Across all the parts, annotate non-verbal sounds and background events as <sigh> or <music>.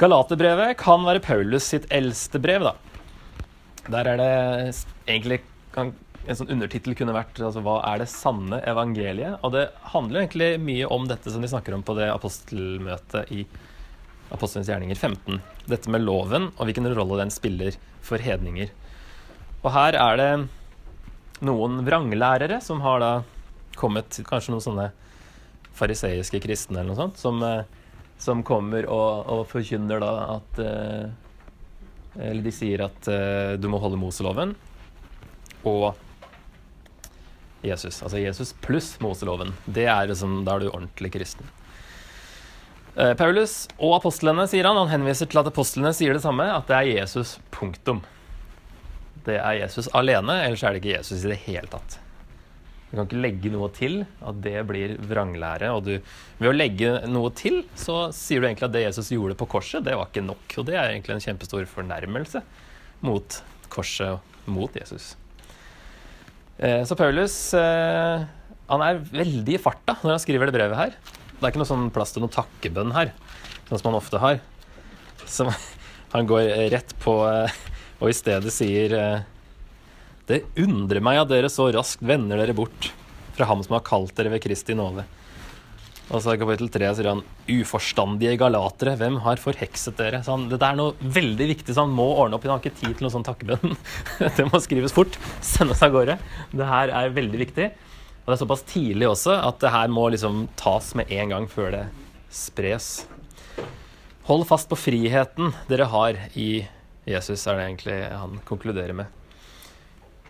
Galaterbrevet kan være Paulus sitt eldste brev, da. Der er det egentlig kan, En sånn undertittel kunne vært altså, 'Hva er det sanne evangeliet?' Og det handler egentlig mye om dette som de snakker om på det apostelmøtet i Apostelens gjerninger 15. Dette med loven og hvilken rolle den spiller for hedninger. Og her er det noen vranglærere som har da kommet Kanskje noen sånne fariseiske kristne eller noe sånt, som, eh, som kommer og, og, forkynner da at eh, Eller de sier at eh, du må holde Moseloven og Jesus. Altså Jesus pluss Moseloven. Det er liksom, Da er du ordentlig kristen. Paulus og apostlene, sier han. Han henviser til at apostlene sier det samme, at det er Jesus, punktum. Det er Jesus alene, ellers er det ikke Jesus i det hele tatt. Du kan ikke legge noe til, at det blir vranglære. Og du, ved å legge noe til, så sier du egentlig at det Jesus gjorde på korset, det var ikke nok. Og det er egentlig en kjempestor fornærmelse mot korset og mot Jesus. Eh, så Paulus eh, han er veldig i farta når han skriver det brevet her. Det er ikke noe sånn plass til noen takkebønn her, sånn som han ofte har. Så <laughs> han går rett på eh, og i stedet sier det undrer meg at dere så raskt vender dere bort fra ham som har kalt dere ved Kristi nåde. Og så i kapittel 3 sier han uforstandige galatere, hvem har forhekset dere? Så han, dette er noe veldig viktig, så han må ordne opp. Han har ikke tid til noen sånn takkebønn. <laughs> det må skrives fort, sendes av gårde. Det her er veldig viktig. Og det er såpass tidlig også at det her må liksom tas med en gang før det spres. Hold fast på friheten dere har i Jesus, er det egentlig han konkluderer med.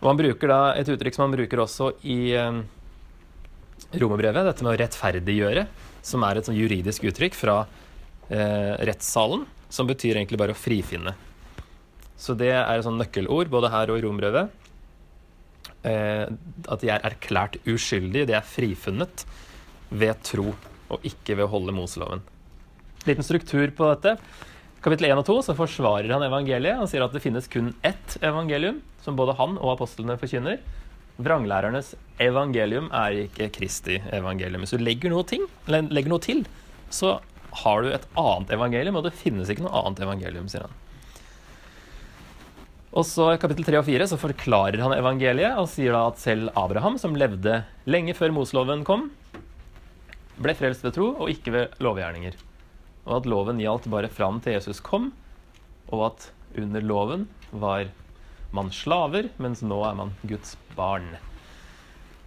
Og han bruker da et uttrykk som han bruker også i um, romerbrevet, dette med å rettferdiggjøre, som er et sånn juridisk uttrykk fra eh, rettssalen, som betyr egentlig bare å frifinne. Så det er et sånn nøkkelord både her og i romerbrevet. Eh, at de er erklært uskyldige, de er frifunnet ved tro, og ikke ved å holde Moseloven. Liten struktur på dette. Kapittel 1 og 2 så forsvarer han evangeliet. Han sier at det finnes kun ett evangelium, som både han og apostlene forkynner. Vranglærernes evangelium er ikke Kristi evangelium. Hvis du legger noe, ting, legger noe til, så har du et annet evangelium, og det finnes ikke noe annet evangelium, sier han. Og så I kapittel 3 og 4 så forklarer han evangeliet og sier da at selv Abraham, som levde lenge før Moseloven kom, ble frelst ved tro og ikke ved lovgjerninger. Og at loven gjaldt bare fram til Jesus kom, og at under loven var man slaver, mens nå er man Guds barn.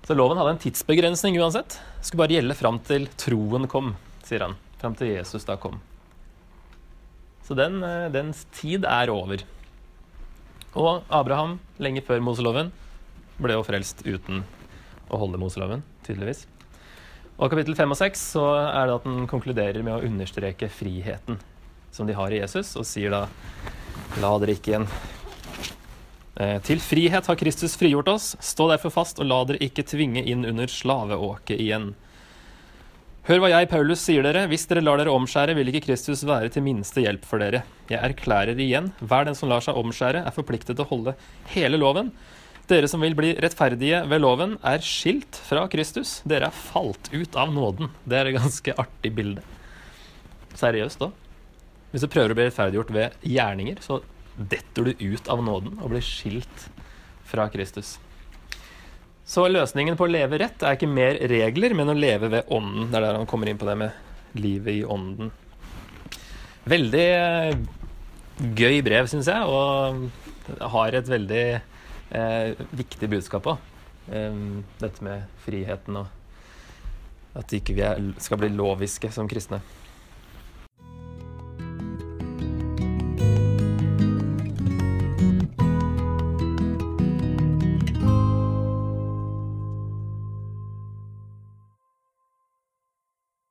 Så loven hadde en tidsbegrensning uansett. Det skulle bare gjelde fram til troen kom, sier han. Fram til Jesus da kom. Så den, eh, dens tid er over. Og Abraham, lenge før Moseloven, ble jo frelst uten å holde Moseloven, tydeligvis. Og kapittel 5 og 6 så er det at den konkluderer med å understreke friheten som de har i Jesus, og sier da La dere ikke igjen Eh, til frihet har Kristus frigjort oss. Stå derfor fast, og la dere ikke tvinge inn under slaveåket igjen. Hør hva jeg, Paulus, sier dere. Hvis dere lar dere omskjære, vil ikke Kristus være til minste hjelp for dere. Jeg erklærer igjen, hver den som lar seg omskjære, er forpliktet til å holde hele loven. Dere som vil bli rettferdige ved loven, er skilt fra Kristus. Dere er falt ut av nåden. Det er et ganske artig bilde. Seriøst, da. Hvis du prøver å bli rettferdiggjort ved gjerninger, så detter du ut av nåden og blir skilt fra Kristus. Så løsningen på å leve rett er ikke mer regler, men å leve ved ånden. Det er der han kommer inn på det med livet i ånden. Veldig gøy brev, syns jeg, og har et veldig eh, viktig budskap òg. Um, dette med friheten og at ikke vi ikke skal bli loviske som kristne.